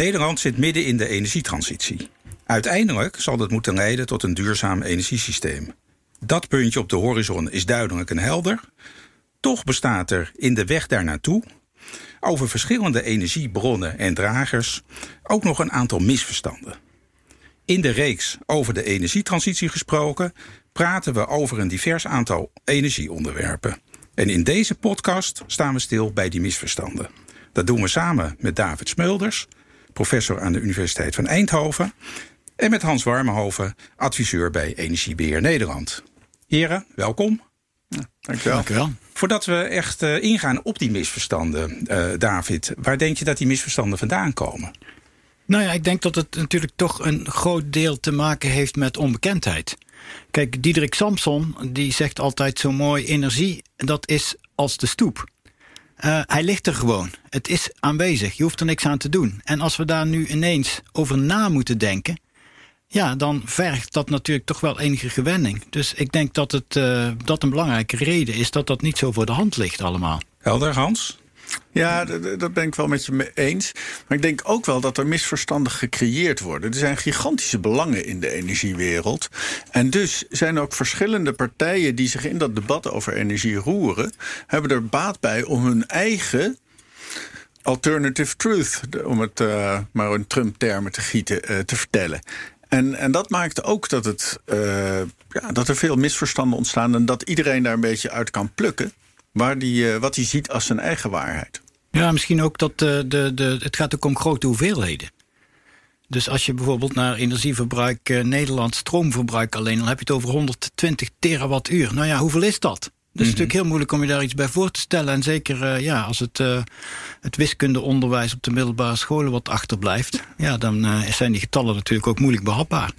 Nederland zit midden in de energietransitie. Uiteindelijk zal dat moeten leiden tot een duurzaam energiesysteem. Dat puntje op de horizon is duidelijk en helder. Toch bestaat er in de weg daarnaartoe over verschillende energiebronnen en dragers ook nog een aantal misverstanden. In de reeks over de energietransitie gesproken praten we over een divers aantal energieonderwerpen. En in deze podcast staan we stil bij die misverstanden. Dat doen we samen met David Smulders, professor aan de Universiteit van Eindhoven, en met Hans Warmenhoven, adviseur bij Energiebeheer Nederland. Heren, welkom. Ja, dankjewel. dankjewel. Voordat we echt uh, ingaan op die misverstanden, uh, David, waar denk je dat die misverstanden vandaan komen? Nou ja, ik denk dat het natuurlijk toch een groot deel te maken heeft met onbekendheid. Kijk, Diederik Samson die zegt altijd zo mooi: energie, dat is als de stoep. Uh, hij ligt er gewoon. Het is aanwezig. Je hoeft er niks aan te doen. En als we daar nu ineens over na moeten denken, ja, dan vergt dat natuurlijk toch wel enige gewenning. Dus ik denk dat het, uh, dat een belangrijke reden is dat dat niet zo voor de hand ligt allemaal. Helder, Hans? Ja, dat ben ik wel met je eens. Maar ik denk ook wel dat er misverstanden gecreëerd worden. Er zijn gigantische belangen in de energiewereld. En dus zijn ook verschillende partijen die zich in dat debat over energie roeren, hebben er baat bij om hun eigen alternative truth, om het uh, maar in Trump-termen te gieten, uh, te vertellen. En, en dat maakt ook dat, het, uh, ja, dat er veel misverstanden ontstaan en dat iedereen daar een beetje uit kan plukken waar die, wat hij ziet als zijn eigen waarheid. Ja, misschien ook dat de, de, de, het gaat ook om grote hoeveelheden. Dus als je bijvoorbeeld naar energieverbruik uh, Nederland stroomverbruik alleen, dan heb je het over 120 terawattuur. Nou ja, hoeveel is dat? Dus het is mhm. natuurlijk heel moeilijk om je daar iets bij voor te stellen. En zeker uh, ja, als het, uh, het wiskundeonderwijs op de middelbare scholen wat achterblijft, ja, dan zijn die getallen natuurlijk ook moeilijk behapbaar.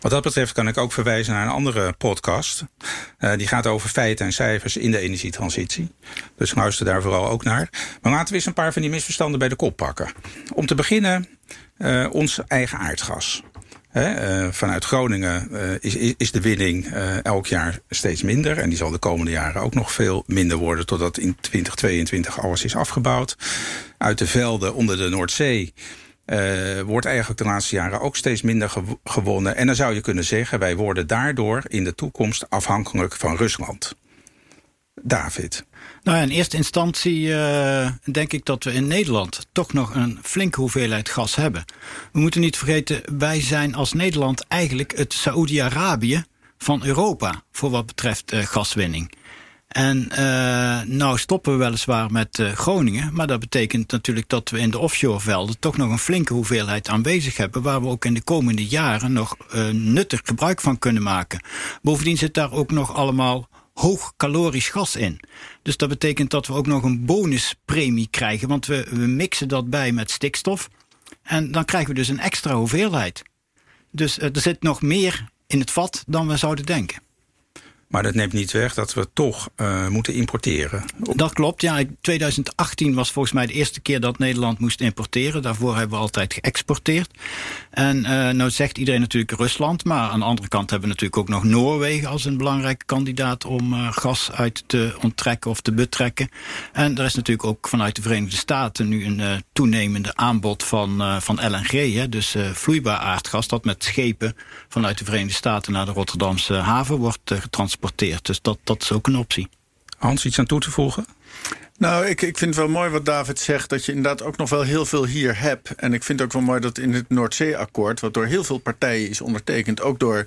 Wat dat betreft kan ik ook verwijzen naar een andere podcast. Uh, die gaat over feiten en cijfers in de energietransitie. Dus luister daar vooral ook naar. Maar laten we eens een paar van die misverstanden bij de kop pakken. Om te beginnen uh, ons eigen aardgas. uh, vanuit Groningen is, is, de winning elk jaar steeds minder. En die zal de komende jaren ook nog veel minder worden. Totdat in 2022 alles is afgebouwd. Uit de velden onder de Noordzee uh, wordt eigenlijk de laatste jaren ook steeds minder gewonnen. En dan zou je kunnen zeggen, wij worden daardoor in de toekomst afhankelijk van Rusland. David. Nou, in eerste instantie uh, denk ik dat we in Nederland toch nog een flinke hoeveelheid gas hebben. We moeten niet vergeten, wij zijn als Nederland eigenlijk het Saoedi-Arabië van Europa voor wat betreft uh, gaswinning. En uh, nou stoppen we weliswaar met uh, Groningen. Maar dat betekent natuurlijk dat we in de offshorevelden toch nog een flinke hoeveelheid aanwezig hebben. Waar we ook in de komende jaren nog uh, nuttig gebruik van kunnen maken. Bovendien zit daar ook nog allemaal hoog calorisch gas in. Dus dat betekent dat we ook nog een bonuspremie krijgen. Want we, we mixen dat bij met stikstof. En dan krijgen we dus een extra hoeveelheid. Dus er zit nog meer in het vat dan we zouden denken. Maar dat neemt niet weg dat we toch uh, moeten importeren. Dat klopt, ja. 2018 was volgens mij de eerste keer dat Nederland moest importeren. Daarvoor hebben we altijd geëxporteerd. En uh, nou zegt iedereen natuurlijk Rusland. Maar aan de andere kant hebben we natuurlijk ook nog Noorwegen als een belangrijke kandidaat om uh, gas uit te onttrekken of te betrekken. En er is natuurlijk ook vanuit de Verenigde Staten nu een toenemende aanbod van, van LNG. Hè, dus vloeibaar aardgas dat met schepen vanuit de Verenigde Staten naar de Rotterdamse haven wordt getransporteerd dus dat, dat is ook een optie. Hans, iets aan toe te voegen? Nou, ik, ik vind het wel mooi wat David zegt, dat je inderdaad ook nog wel heel veel hier hebt. En ik vind het ook wel mooi dat in het Noordzeeakkoord, wat door heel veel partijen is ondertekend, ook door uh,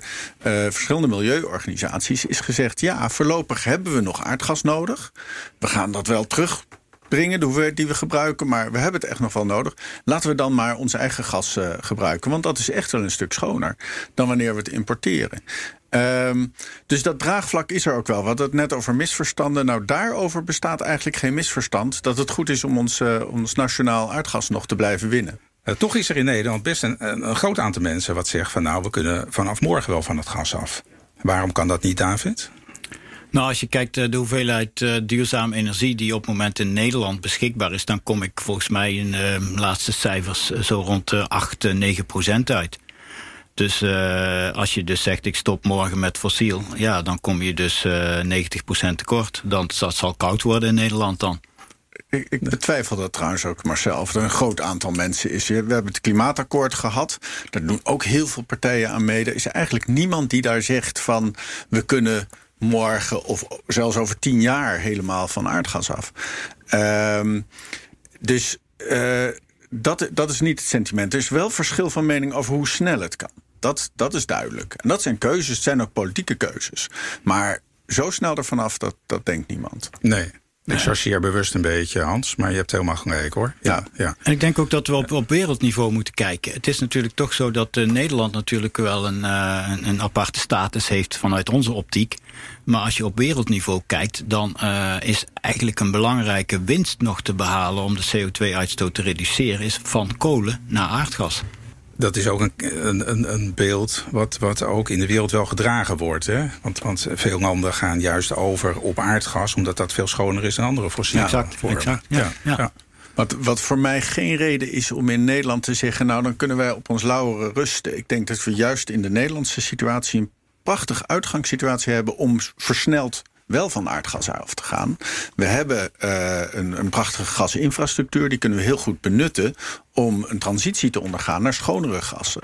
verschillende milieuorganisaties, is gezegd: ja, voorlopig hebben we nog aardgas nodig. We gaan dat wel terug brengen, de hoeveelheid die we gebruiken. Maar we hebben het echt nog wel nodig. Laten we dan maar ons eigen gas uh, gebruiken. Want dat is echt wel een stuk schoner dan wanneer we het importeren. Um, dus dat draagvlak is er ook wel. We hadden het net over misverstanden. Nou, daarover bestaat eigenlijk geen misverstand. Dat het goed is om ons, uh, ons nationaal aardgas nog te blijven winnen. Uh, toch is er in Nederland best een, een, groot aantal mensen wat zegt van nou, we kunnen vanaf morgen wel van het gas af. Waarom kan dat niet, David? Nou, als je kijkt uh, de hoeveelheid uh, duurzame energie die op het moment in Nederland beschikbaar is, dan kom ik volgens mij in de uh, laatste cijfers zo rond de 8, 9 procent uit. Dus uh, als je dus zegt ik stop morgen met fossiel, ja, dan kom je dus uh, 90% tekort. Dan, dat zal koud worden in Nederland dan. ik, ik betwijfel dat trouwens ook, Marcel. Of er een groot aantal mensen is. We hebben het klimaatakkoord gehad. Daar doen ook heel veel partijen aan mee. Er is eigenlijk niemand die daar zegt van... we kunnen morgen of zelfs over tien jaar helemaal van aardgas af. Um, dus uh, dat, dat is niet het sentiment. Er is wel verschil van mening over hoe snel het kan. Dat, dat is duidelijk. En dat zijn keuzes, het zijn ook politieke keuzes. Maar zo snel ervan af, dat, dat denkt niemand. Nee. Ik chargeer bewust een beetje, Hans, maar je hebt helemaal gelijk hoor. Ja, ja. En ik denk ook dat we op, op wereldniveau moeten kijken. Het is natuurlijk toch zo dat uh, Nederland natuurlijk wel een, uh, een, een, aparte status heeft vanuit onze optiek. Maar als je op wereldniveau kijkt, dan uh, is eigenlijk een belangrijke winst nog te behalen om de CO2-uitstoot te reduceren, is van kolen naar aardgas dat is ook een, een, een beeld wat, wat ook in de wereld wel gedragen wordt. Hè? Want, want veel landen gaan juist over op aardgas, omdat dat veel schoner is dan andere fossiele exact, vormen. Exact, ja, ja. ja. Wat, wat voor mij geen reden is om in Nederland te zeggen... nou, dan kunnen wij op ons lauweren rusten. Ik denk dat we juist in de Nederlandse situatie... een prachtige uitgangssituatie hebben om versneld wel van aardgas af te gaan. We hebben uh, een, een prachtige gasinfrastructuur. Die kunnen we heel goed benutten om een transitie te ondergaan naar schonere gassen.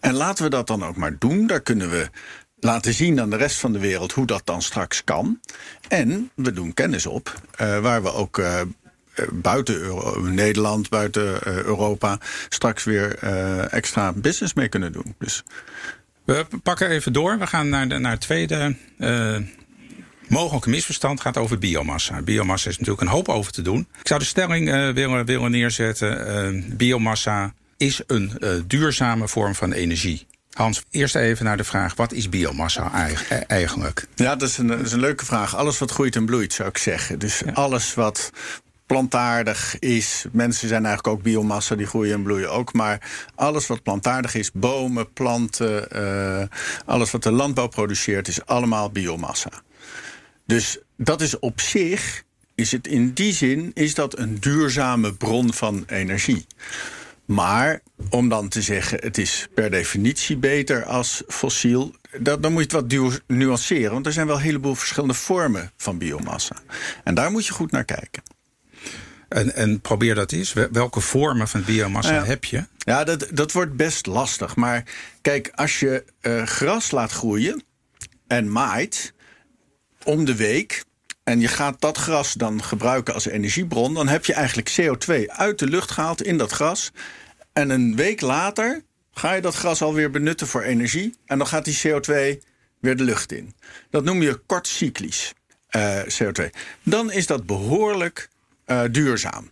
En laten we dat dan ook maar doen. Daar kunnen we laten zien aan de rest van de wereld hoe dat dan straks kan. En we doen kennis op, uh, waar we ook uh, buiten Nederland, buiten Europa... straks weer extra business mee kunnen doen. Dus... We pakken even door. We gaan naar, de, naar het tweede mogelijk misverstand gaat over biomassa. Biomassa is natuurlijk een hoop over te doen. Ik zou de stelling uh, willen, willen neerzetten. Uh, biomassa is een uh, duurzame vorm van energie. Hans, eerst even naar de vraag: wat is biomassa eigenlijk? Ja, dat is, een, dat is een leuke vraag. Alles wat groeit en bloeit, zou ik zeggen. Dus alles wat plantaardig is. Mensen zijn eigenlijk ook biomassa, die groeien en bloeien ook. Maar alles wat plantaardig is, bomen, planten, uh, alles wat de landbouw produceert, is allemaal biomassa. Dus dat is op zich, is het in die zin, is dat een duurzame bron van energie. Maar om dan te zeggen, het is per definitie beter als fossiel, dat, dan moet je het wat nuanceren. Want er zijn wel een heleboel verschillende vormen van biomassa. En daar moet je goed naar kijken. En, en probeer dat eens. Welke vormen van biomassa heb je? Ja, dat, dat wordt best lastig. Maar kijk, als je uh, gras laat groeien en maait, om de week. En je gaat dat gras dan gebruiken als energiebron. Dan heb je eigenlijk CO2 uit de lucht gehaald in dat gras. En een week later ga je dat gras alweer benutten voor energie. En dan gaat die CO2 weer de lucht in. Dat noem je kortcyclisch uh, eh, CO2. Dan is dat behoorlijk uh, duurzaam.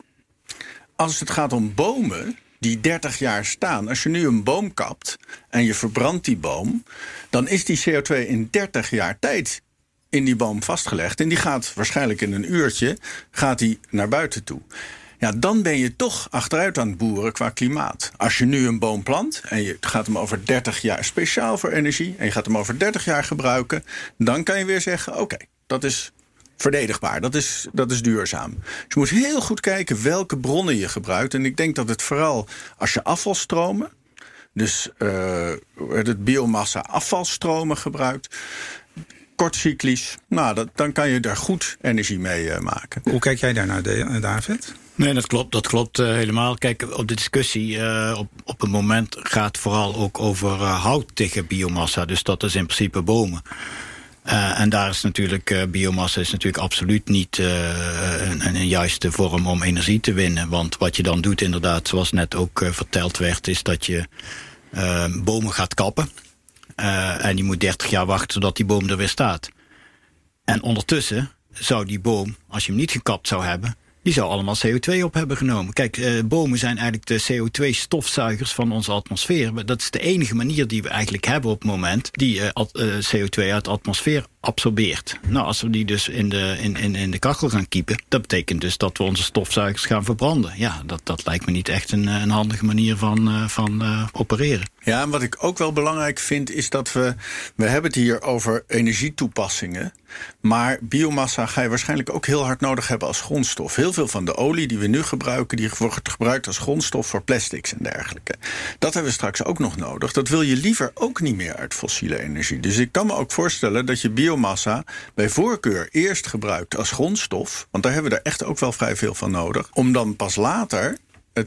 Als het gaat om bomen die 30 jaar staan. Als je nu een boom kapt en je verbrandt die boom, dan is die CO2 in 30 jaar tijd in die boom vastgelegd. En die gaat waarschijnlijk in een uurtje gaat die naar buiten toe. Ja, dan ben je toch achteruit aan het boeren qua klimaat. Als je nu een boom plant en je gaat hem over 30 jaar speciaal voor energie en je gaat hem over 30 jaar gebruiken, dan kan je weer zeggen: oké, dat is verdedigbaar, dat is, dat is duurzaam. Dus je moet heel goed kijken welke bronnen je gebruikt. En ik denk dat het vooral als je afvalstromen, dus uh, het biomassa afvalstromen gebruikt, kortcyclisch. Nou, dat, dan kan je daar goed energie mee uh, maken. Hoe kijk jij daar naar, eh, David? Nee, dat klopt, dat klopt uh, helemaal. Kijk, op de discussie uh, op, op het moment gaat vooral ook over uh, hout tegen biomassa. Dus dat is in principe bomen. en daar is natuurlijk, biomassa is natuurlijk absoluut niet een, een, juiste vorm om energie te winnen. Want wat je dan doet, inderdaad, zoals net ook verteld werd, is dat je bomen gaat kappen. Uh, en die moet 30 jaar wachten zodat die boom er weer staat. En ondertussen zou die boom, als je hem niet gekapt zou hebben, die zou allemaal CO2 op hebben genomen. Kijk, uh, bomen zijn eigenlijk de CO2-stofzuigers van onze atmosfeer. Dat is de enige manier die we eigenlijk hebben op het moment die uh, CO2 uit de atmosfeer absorbeert. Nou, als we die dus in de, in, in, in de kachel gaan kiepen, dat betekent dus dat we onze stofzuigers gaan verbranden. Ja, dat, dat lijkt me niet echt een, een handige manier van, uh, van uh, opereren. Ja, en wat ik ook wel belangrijk vind, is dat we. We hebben het hier over energietoepassingen. Maar biomassa ga je waarschijnlijk ook heel hard nodig hebben als grondstof. Heel veel van de olie die we nu gebruiken, die wordt gebruikt als grondstof voor plastics en dergelijke. Dat hebben we straks ook nog nodig. Dat wil je liever ook niet meer uit fossiele energie. Dus ik kan me ook voorstellen dat je biomassa biomassa bij voorkeur eerst gebruikt als grondstof, want daar hebben we er echt ook wel vrij veel van nodig, om dan pas later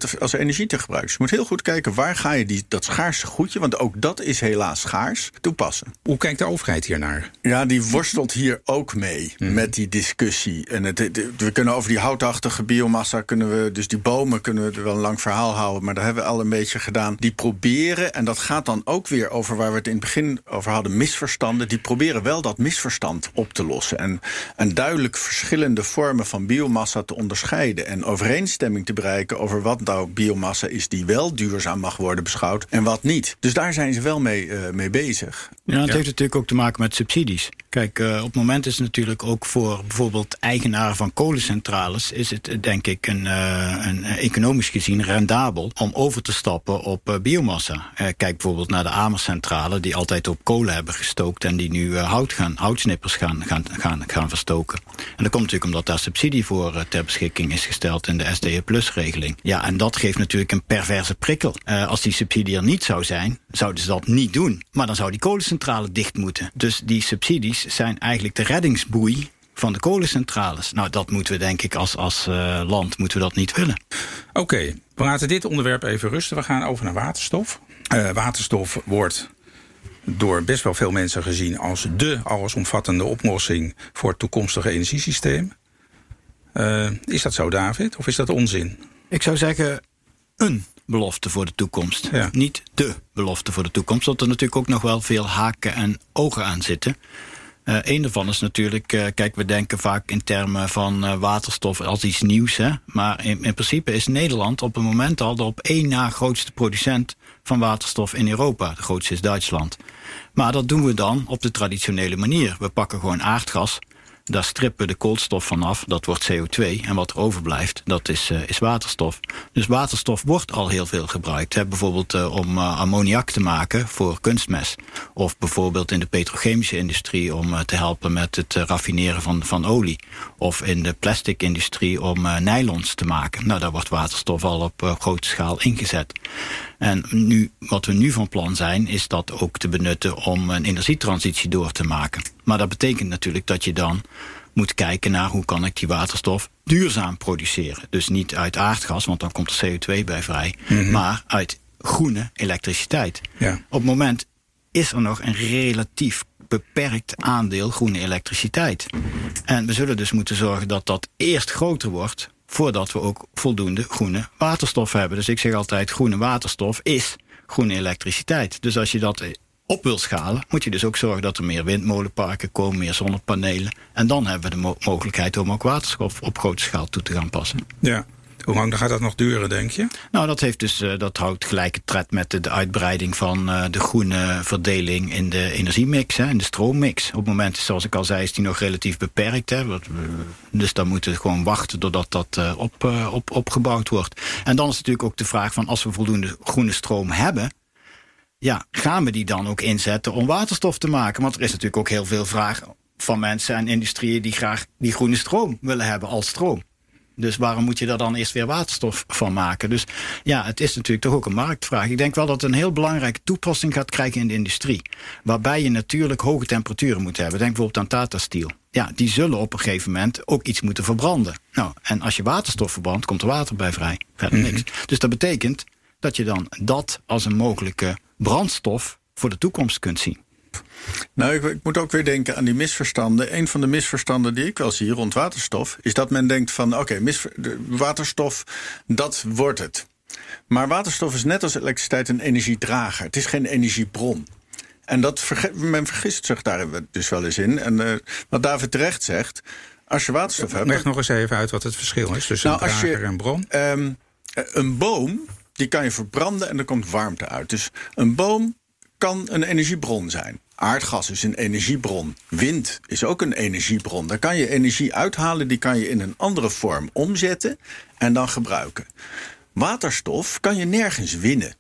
het als energie te gebruiken. Dus je moet heel goed kijken waar ga je die, dat schaarse goedje, want ook dat is helaas schaars, toepassen. Hoe kijkt de overheid hier naar? Ja, die worstelt hier ook mee Mhm. met die discussie. En het, het- we kunnen over die houtachtige biomassa, kunnen we, dus die bomen kunnen we er wel een lang verhaal houden, maar daar hebben we al een beetje gedaan. Die proberen, en dat gaat dan ook weer over waar we het in het begin over hadden, misverstanden. Die proberen wel dat misverstand op te lossen. En, en duidelijk verschillende vormen van biomassa te onderscheiden. En overeenstemming te bereiken over wat nou biomassa is die wel duurzaam mag worden beschouwd en wat niet. Dus daar zijn ze wel mee, eh, mee bezig. Ja, het Ja. heeft natuurlijk ook te maken met subsidies. Kijk, eh, op het moment is het natuurlijk ook voor bijvoorbeeld eigenaren van kolencentrales... is het eh, denk ik een, eh, een, economisch gezien rendabel om over te stappen op biomassa. Eh, kijk bijvoorbeeld naar de Amerscentrale die altijd op kolen hebben gestookt... en die nu hout gaan, houtsnippers gaan, gaan, gaan, gaan verstoken. En dat komt natuurlijk omdat daar subsidie voor ter beschikking is gesteld... in de SDE Plus-regeling. Ja, en dat geeft natuurlijk een perverse prikkel. Eh, als die subsidie er niet zou zijn, zouden ze dat niet doen. Maar dan zou die kolencentrale dicht moeten. Dus die subsidies zijn eigenlijk de reddingsboei van de kolencentrales. Nou, dat moeten we denk ik als, als eh, land moeten we dat niet willen. Oké, we laten dit onderwerp even rusten. We gaan over naar waterstof. Eh, waterstof wordt door best wel veel mensen gezien als de allesomvattende oplossing voor het toekomstige energiesysteem. Is dat zo, David? Of is dat onzin? Ik zou zeggen een belofte voor de toekomst. Ja. Niet de belofte voor de toekomst. Want er natuurlijk ook nog wel veel haken en ogen aan zitten. Eh een daarvan is natuurlijk, eh, kijk, we denken vaak in termen van eh, waterstof als iets nieuws. Hè? Maar in, in principe is Nederland op het moment al de op één na grootste producent van waterstof in Europa. De grootste is Duitsland. Maar dat doen we dan op de traditionele manier. We pakken gewoon aardgas. Daar strippen we de koolstof vanaf, dat wordt CO2. En wat er overblijft, dat is, eh, is waterstof. Dus waterstof wordt al heel veel gebruikt. Hè. Bijvoorbeeld eh, om eh, ammoniak te maken voor kunstmest. Of bijvoorbeeld in de petrochemische industrie om te helpen met het raffineren van, van olie. Of in de plastic industrie om nylons te maken. Nou, daar wordt waterstof al op grote schaal ingezet. En nu, wat we nu van plan zijn, is dat ook te benutten om een energietransitie door te maken. Maar dat betekent natuurlijk dat je dan moet kijken naar hoe kan ik die waterstof duurzaam produceren. Dus niet uit aardgas, want dan komt er CO2 bij vrij, maar uit groene elektriciteit. Ja. Op het moment is er nog een relatief beperkt aandeel groene elektriciteit. En we zullen dus moeten zorgen dat dat eerst groter wordt voordat we ook voldoende groene waterstof hebben. Dus ik zeg altijd, groene waterstof is groene elektriciteit. Dus als je dat op wil schalen, moet je dus ook zorgen dat er meer windmolenparken komen, meer zonnepanelen. En dan hebben we de mo- mogelijkheid om ook waterstof op grote schaal toe te gaan passen. Ja. Hoe lang gaat dat nog duren, denk je? Nou, dat, heeft dus, eh, dat houdt gelijke tred met de, de uitbreiding van eh, de groene verdeling in de energiemix, hè, in de stroommix. Op het moment, zoals ik al zei, is die nog relatief beperkt. Hè, wat dus dan moeten we gewoon wachten totdat dat eh, op, op, opgebouwd wordt. En dan is natuurlijk ook de vraag van als we voldoende groene stroom hebben, ja, gaan we die dan ook inzetten om waterstof te maken? Want er is natuurlijk ook heel veel vraag van mensen en industrieën die graag die groene stroom willen hebben als stroom. Dus waarom moet je daar dan eerst weer waterstof van maken? Dus ja, het is natuurlijk toch ook een marktvraag. Ik denk wel dat het een heel belangrijke toepassing gaat krijgen in de industrie. Waarbij je natuurlijk hoge temperaturen moet hebben. Denk bijvoorbeeld aan Tata Steel. Ja, die zullen op een gegeven moment ook iets moeten verbranden. Nou, en als je waterstof verbrandt, komt er water bij vrij. Verder niks. Dus dat betekent dat je dan dat als een mogelijke brandstof voor de toekomst kunt zien. Nou, ik, ik moet ook weer denken aan die misverstanden. Een van de misverstanden die ik wel zie rond waterstof... is dat men denkt van, oké, waterstof, dat wordt het. Maar waterstof is net als elektriciteit een energiedrager. Het is geen energiebron. En dat verge- men vergist zich daar dus wel eens in. En eh, wat David terecht zegt, als je waterstof hebt... Leg nog eens even uit wat het verschil is tussen Nou, een als je- drager en bron. Ehm, eh, een boom, die kan je verbranden en er komt warmte uit. Dus een boom kan een energiebron zijn. Aardgas is een energiebron. Wind is ook een energiebron. Daar kan je energie uithalen, die kan je in een andere vorm omzetten en dan gebruiken. Waterstof kan je nergens winnen.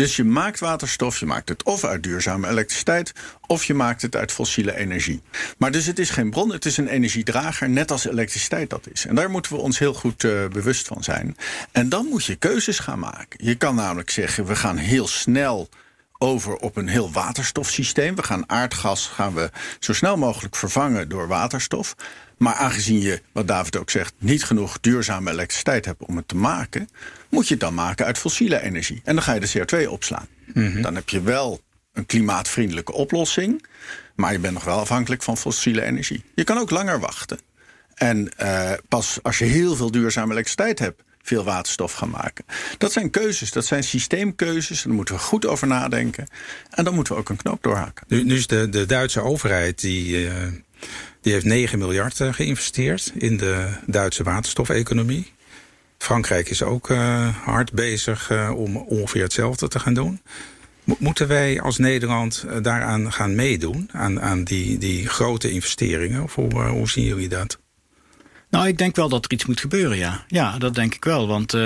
Dus je maakt waterstof, je maakt het of uit duurzame elektriciteit, of je maakt het uit fossiele energie. Maar dus het is geen bron, het is een energiedrager, net als elektriciteit dat is. En daar moeten we ons heel goed eh, bewust van zijn. En dan moet je keuzes gaan maken. Je kan namelijk zeggen, we gaan heel snel over op een heel waterstofsysteem. We gaan aardgas gaan we zo snel mogelijk vervangen door waterstof. Maar aangezien je, wat David ook zegt, niet genoeg duurzame elektriciteit hebt om het te maken, moet je het dan maken uit fossiele energie. En dan ga je de CO2 opslaan. Mhm. Dan heb je wel een klimaatvriendelijke oplossing, maar je bent nog wel afhankelijk van fossiele energie. Je kan ook langer wachten. En uh, pas als je heel veel duurzame elektriciteit hebt, veel waterstof gaan maken. Dat zijn keuzes, dat zijn systeemkeuzes. Daar moeten we goed over nadenken. En dan moeten we ook een knoop doorhaken. Nu, nu is de, de Duitse overheid die. Uh, die heeft 9 miljard uh, geïnvesteerd in de Duitse waterstofeconomie. Frankrijk is ook uh, hard bezig uh, om ongeveer hetzelfde te gaan doen. Mo moeten wij als Nederland daaraan gaan meedoen? Aan, aan die, die grote investeringen? Of hoe zien jullie dat? Nou, ik denk wel dat er iets moet gebeuren, ja. Ja, dat denk ik wel. Want uh,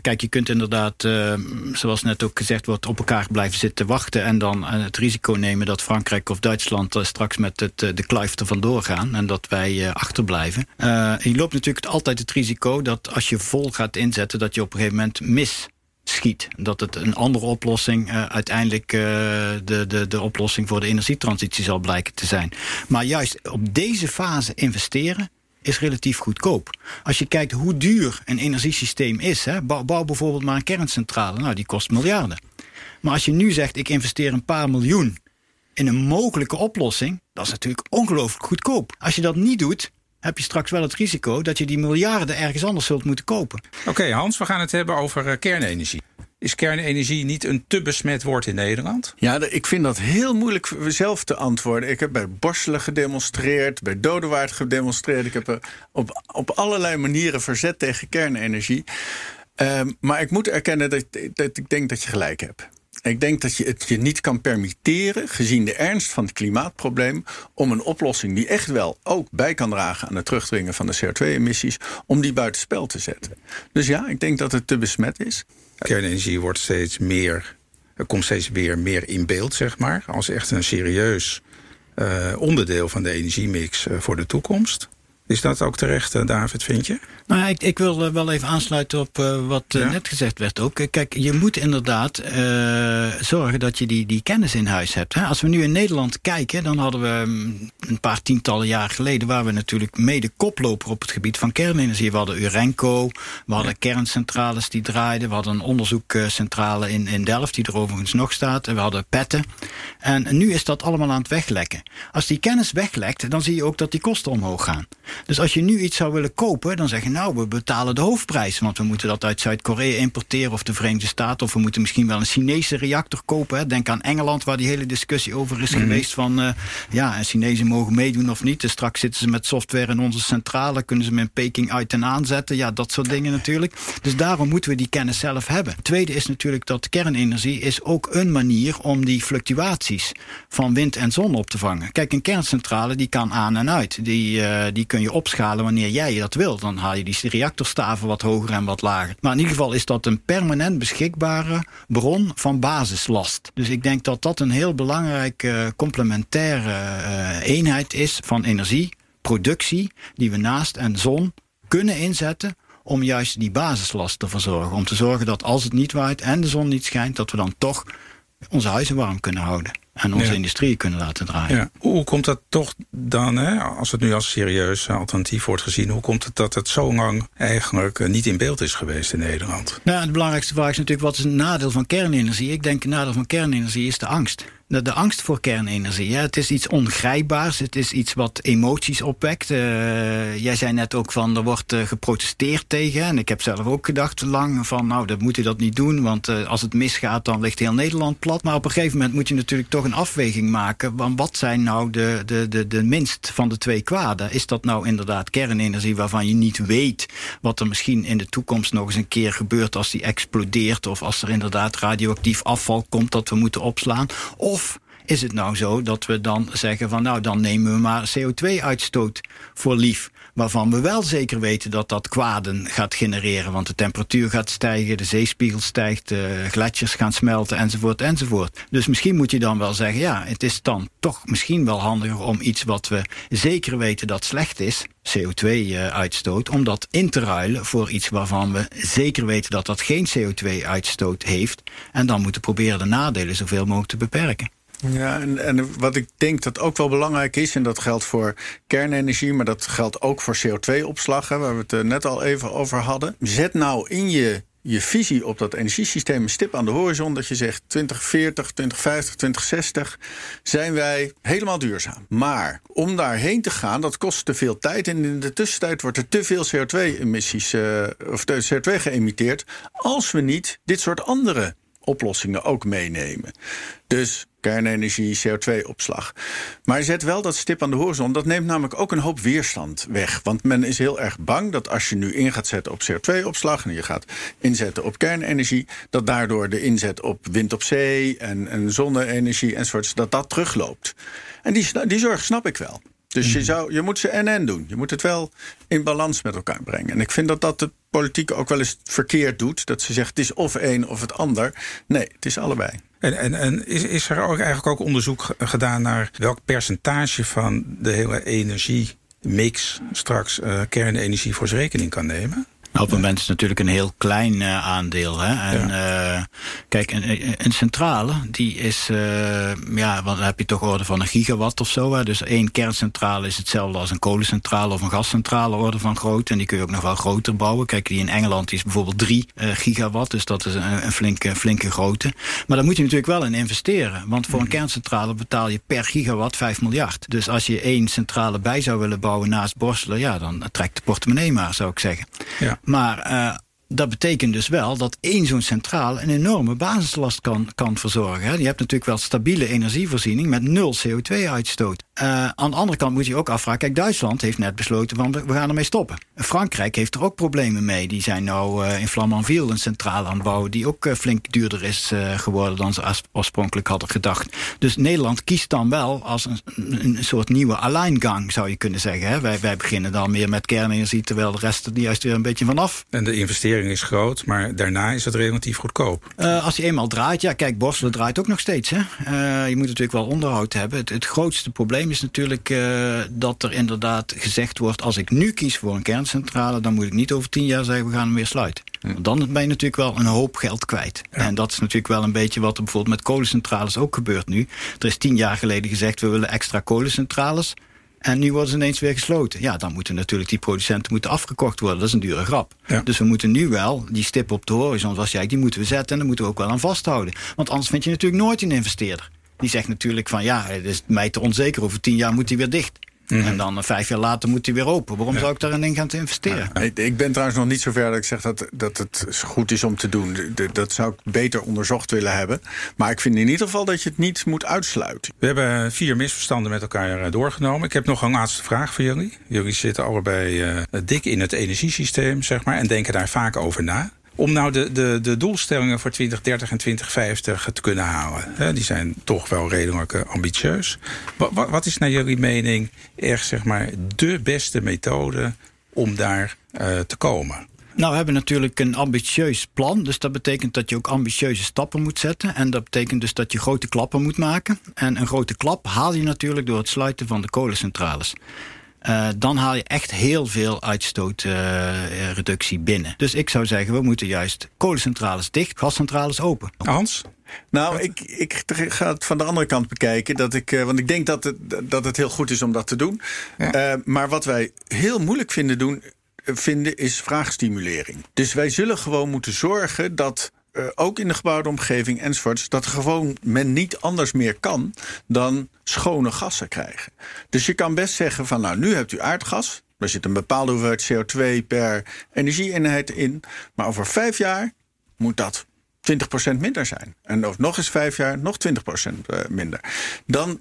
kijk, je kunt inderdaad, uh, zoals net ook gezegd wordt, op elkaar blijven zitten wachten. En dan uh, het risico nemen dat Frankrijk of Duitsland straks met het, de kluif er vandoor gaan. En dat wij achterblijven. je loopt natuurlijk altijd het risico dat als je vol gaat inzetten, dat je op een gegeven moment mis schiet. Dat het een andere oplossing uiteindelijk de, de, de oplossing voor de energietransitie zal blijken te zijn. Maar juist op deze fase investeren is relatief goedkoop. Als je kijkt hoe duur een energiesysteem is, hè, bouw, bijvoorbeeld maar een kerncentrale, nou die kost miljarden. Maar als je nu zegt ik investeer een paar miljoen in een mogelijke oplossing, dat is natuurlijk ongelooflijk goedkoop. Als je dat niet doet, heb je straks wel het risico dat je die miljarden ergens anders zult moeten kopen. Oké, Hans, we gaan het hebben over uh, kernenergie. Is kernenergie niet een te besmet woord in Nederland? Ja, ik vind dat heel moeilijk zelf te antwoorden. Ik heb bij Borselen gedemonstreerd, bij Dodewaard gedemonstreerd. Ik heb er op, op allerlei manieren verzet tegen kernenergie. Um, maar ik moet erkennen dat, dat ik denk dat je gelijk hebt. Ik denk dat je het je niet kan permitteren, gezien de ernst van het klimaatprobleem, om een oplossing die echt wel ook bij kan dragen aan het terugdringen van de CO2-emissies, om die buitenspel te zetten. Dus ja, ik denk dat het te besmet is. Kernenergie wordt steeds meer, er komt steeds weer meer in beeld, zeg maar, als echt een serieus uh, onderdeel van de energiemix uh, voor de toekomst. Is dat ook terecht, uh, David, vind je? Nou, ik, ik wil wel even aansluiten op uh, wat ja. net gezegd werd ook. Kijk, je moet inderdaad zorgen dat je die, die kennis in huis hebt. Hè? Als we nu in Nederland kijken, dan hadden we een paar tientallen jaar geleden... waren we natuurlijk mede koploper op het gebied van kernenergie. We hadden Urenco, we hadden ja. kerncentrales die draaiden... we hadden een onderzoekcentrale in, in Delft, die er overigens nog staat... en we hadden petten. En nu is dat allemaal aan het weglekken. Als die kennis weglekt, dan zie je ook dat die kosten omhoog gaan. Dus als je nu iets zou willen kopen, dan zeg je nou, we betalen de hoofdprijs. Want we moeten dat uit Zuid-Korea importeren of de Verenigde Staten. Of we moeten misschien wel een Chinese reactor kopen. Hè. Denk aan Engeland, waar die hele discussie over is mm -hmm. geweest. Van uh, ja, Chinezen mogen meedoen of niet. Dus straks zitten ze met software in onze centrale. Kunnen ze hem in Peking uit en aanzetten. Ja, dat soort dingen natuurlijk. Dus daarom moeten we die kennis zelf hebben. Tweede is natuurlijk dat kernenergie is ook een manier om die fluctuaties van wind en zon op te vangen. Kijk, een kerncentrale die kan aan en uit. Die, uh, die kun je opschalen wanneer jij dat wilt. Dan haal je die reactorstaven wat hoger en wat lager. Maar in ieder geval is dat een permanent beschikbare bron van basislast. Dus ik denk dat dat een heel belangrijke complementaire uh, eenheid is van energieproductie die we naast en zon kunnen inzetten om juist die basislast te verzorgen. Om te zorgen dat als het niet waait en de zon niet schijnt, dat we dan toch onze huizen warm kunnen houden. En onze ja. industrie kunnen laten draaien. Ja. Hoe komt dat toch dan, hè, als het nu als serieus alternatief wordt gezien, hoe komt het dat het zo lang eigenlijk niet in beeld is geweest in Nederland? Nou, de belangrijkste vraag is natuurlijk: wat is het nadeel van kernenergie? Ik denk het nadeel van kernenergie is de angst. De, de angst voor kernenergie. Ja, het is iets ongrijpbaars. Het is iets wat emoties opwekt. Uh, jij zei net ook van er wordt uh, geprotesteerd tegen. En ik heb zelf ook gedacht lang van nou, dat moet je dat niet doen. Want uh, als het misgaat, dan ligt heel Nederland plat. Maar op een gegeven moment moet je natuurlijk toch een afweging maken. Van wat zijn nou de, de, de, de minst van de twee kwaden? Is dat nou inderdaad kernenergie waarvan je niet weet wat er misschien in de toekomst nog eens een keer gebeurt als die explodeert? Of als er inderdaad radioactief afval komt dat we moeten opslaan? Of is het nou zo dat we dan zeggen van nou dan nemen we maar CO2-uitstoot voor lief waarvan we wel zeker weten dat dat kwaden gaat genereren. Want de temperatuur gaat stijgen, de zeespiegel stijgt, de gletsjers gaan smelten, enzovoort, enzovoort. Dus misschien moet je dan wel zeggen, ja, het is dan toch misschien wel handiger om iets wat we zeker weten dat slecht is, CO2-uitstoot, om dat in te ruilen voor iets waarvan we zeker weten dat dat geen CO2-uitstoot heeft. En dan moeten proberen de nadelen zoveel mogelijk te beperken. Ja, en, en wat ik denk dat ook wel belangrijk is, en dat geldt voor kernenergie, maar dat geldt ook voor CO2-opslag, waar we het eh, net al even over hadden. Zet nou in je je visie op dat energiesysteem een stip aan de horizon. Dat je zegt 2040, 2050, 2060 zijn wij helemaal duurzaam. Maar om daarheen te gaan, dat kost te veel tijd. En in de tussentijd wordt er te veel CO2-emissies uh, of CO2 geëmiteerd. Als we niet dit soort andere oplossingen ook meenemen. Dus kernenergie, CO2-opslag. Maar zet wel dat stip aan de horizon. Dat neemt namelijk ook een hoop weerstand weg. Want men is heel erg bang dat als je nu in gaat zetten op CO2-opslag... en je gaat inzetten op kernenergie... dat daardoor de inzet op wind op zee en, en zonne-energie enzovoorts... dat dat terugloopt. En die, die zorg snap ik wel. Dus je, mhm. zou, je moet ze en-en doen. Je moet het wel in balans met elkaar brengen. En ik vind dat dat de politiek ook wel eens verkeerd doet. Dat ze zegt het is of een of het ander. Nee, het is allebei. En, en, en is, is er ook eigenlijk ook onderzoek gedaan naar welk percentage van de hele energiemix straks uh, kernenergie voor zijn rekening kan nemen? Op het moment is het natuurlijk een heel klein uh, aandeel. Hè? En ja. uh, kijk, een, een, centrale, die is, uh, ja, dan heb je toch orde van een gigawatt of zo. Hè? Dus één kerncentrale is hetzelfde als een kolencentrale of een gascentrale orde van grootte. En die kun je ook nog wel groter bouwen. Kijk, die in Engeland is bijvoorbeeld 3 gigawatt. Dus dat is een, een, flinke, flinke grootte. Maar daar moet je natuurlijk wel in investeren. Want voor een mhm. kerncentrale betaal je per gigawatt 5 miljard. Dus als je één centrale bij zou willen bouwen naast Borselen, ja, dan trekt de portemonnee maar, zou ik zeggen. Ja. Maar uh, dat betekent dus wel dat één zo'n centrale een enorme basislast kan, kan verzorgen. Je hebt natuurlijk wel stabiele energievoorziening met nul CO2-uitstoot. Uh, aan de andere kant moet je ook afvragen. Kijk, Duitsland heeft net besloten van we gaan ermee stoppen. Frankrijk heeft er ook problemen mee. Die zijn nou uh, in Flamanville een centrale aan het bouwen die ook uh, flink duurder is geworden dan ze oorspronkelijk hadden gedacht. Dus Nederland kiest dan wel als een, een soort nieuwe alleingang, zou je kunnen zeggen. Hè? Wij, wij beginnen dan meer met kernenergie, terwijl de rest er juist weer een beetje vanaf. En de investering is groot, maar daarna is het relatief goedkoop. als je eenmaal draait, ja, kijk, Borselen draait ook nog steeds. Hè? je moet natuurlijk wel onderhoud hebben. Het, het grootste probleem is natuurlijk uh, dat er inderdaad gezegd wordt... als ik nu kies voor een kerncentrale... dan moet ik niet over tien jaar zeggen, we gaan hem weer sluiten. Want dan ben je natuurlijk wel een hoop geld kwijt. En dat is natuurlijk wel een beetje wat er bijvoorbeeld met kolencentrales ook gebeurt nu. Er is tien jaar geleden gezegd, we willen extra kolencentrales... En nu worden ze ineens weer gesloten. Ja, dan moeten natuurlijk die producenten moeten afgekocht worden. Dat is een dure grap. Dus we moeten nu wel die stip op de horizon, zoals jij, die moeten we zetten. En daar moeten we ook wel aan vasthouden. Want anders vind je natuurlijk nooit een investeerder. Die zegt natuurlijk van ja, het is mij te onzeker. Over tien jaar moet hij weer dicht. Mhm. En dan uh, vijf jaar later moet hij weer open. Waarom zou ik daarin in gaan investeren? Ja, ik ben trouwens nog niet zo ver dat ik zeg dat, dat het goed is om te doen. Dat zou ik beter onderzocht willen hebben. Maar ik vind in ieder geval dat je het niet moet uitsluiten. We hebben vier misverstanden met elkaar eh, doorgenomen. Ik heb nog een laatste vraag voor jullie. Jullie zitten allebei uh, dik in het energiesysteem, zeg maar, en denken daar vaak over na. Om nou de, de, de doelstellingen voor 2030 en 2050 te kunnen halen. Die zijn toch wel redelijk eh, ambitieus. Wat, wat is naar jullie mening echt zeg maar, de beste methode om daar uh, te komen? Nou, we hebben natuurlijk een ambitieus plan. Dus dat betekent dat je ook ambitieuze stappen moet zetten. En dat betekent dus dat je grote klappen moet maken. En een grote klap haal je natuurlijk door het sluiten van de kolencentrales. Uh, dan haal je echt heel veel uitstootreductie uh, binnen. Dus ik zou zeggen, we moeten juist kolencentrales dicht, gascentrales open. Hans? Nou, ik, ik ga het van de andere kant bekijken. Dat ik, uh, want ik denk dat het, dat het heel goed is om dat te doen. Ja. maar wat wij heel moeilijk vinden doen, vinden is vraagstimulering. Dus wij zullen gewoon moeten zorgen dat uh, ook in de gebouwde omgeving enzovoorts, dat gewoon men niet anders meer kan dan schone gassen krijgen. Dus je kan best zeggen van nou, nu hebt u aardgas. Er zit een bepaalde hoeveelheid CO2 per energieeenheid in. Maar over vijf jaar moet dat 20% minder zijn. En nog eens vijf jaar nog 20% eh, minder. Dan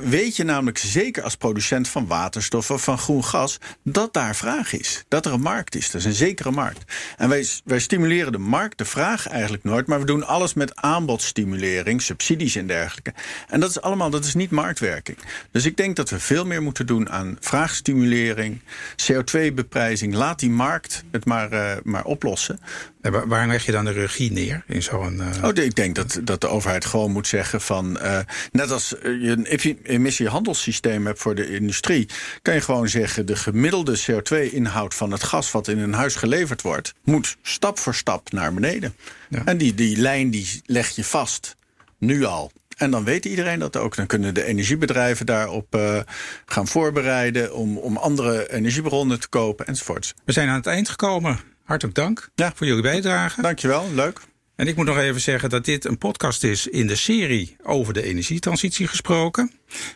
weet je namelijk zeker als producent van waterstof of van groen gas dat daar vraag is. Dat er een markt is. Dat is een zekere markt. En wij, wij stimuleren de markt, de vraag eigenlijk nooit, maar we doen alles met aanbodstimulering, subsidies en dergelijke. En dat is allemaal, dat is niet marktwerking. Dus ik denk dat we veel meer moeten doen aan vraagstimulering, CO2-beprijzing. Laat die markt het maar, uh, maar oplossen. En waar leg je dan de regie neer in zo'n. Uh... Oh, ik denk dat, dat de overheid gewoon moet zeggen van. Uh, net als je een emissiehandelssysteem hebt voor de industrie, kan je gewoon zeggen: de gemiddelde CO2-inhoud van het gas wat in een huis geleverd wordt, moet stap voor stap naar beneden. Ja. En die, die lijn die leg je vast, nu al. En dan weet iedereen dat ook. Dan kunnen de energiebedrijven daarop uh, gaan voorbereiden om, om andere energiebronnen te kopen enzovoorts. We zijn aan het eind gekomen. Hartelijk dank ja. voor jullie bijdrage. Dankjewel, leuk. En ik moet nog even zeggen dat dit een podcast is in de serie over de energietransitie gesproken.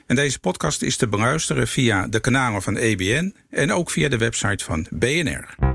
En deze podcast is te beluisteren via de kanalen van EBN en ook via de website van BNR.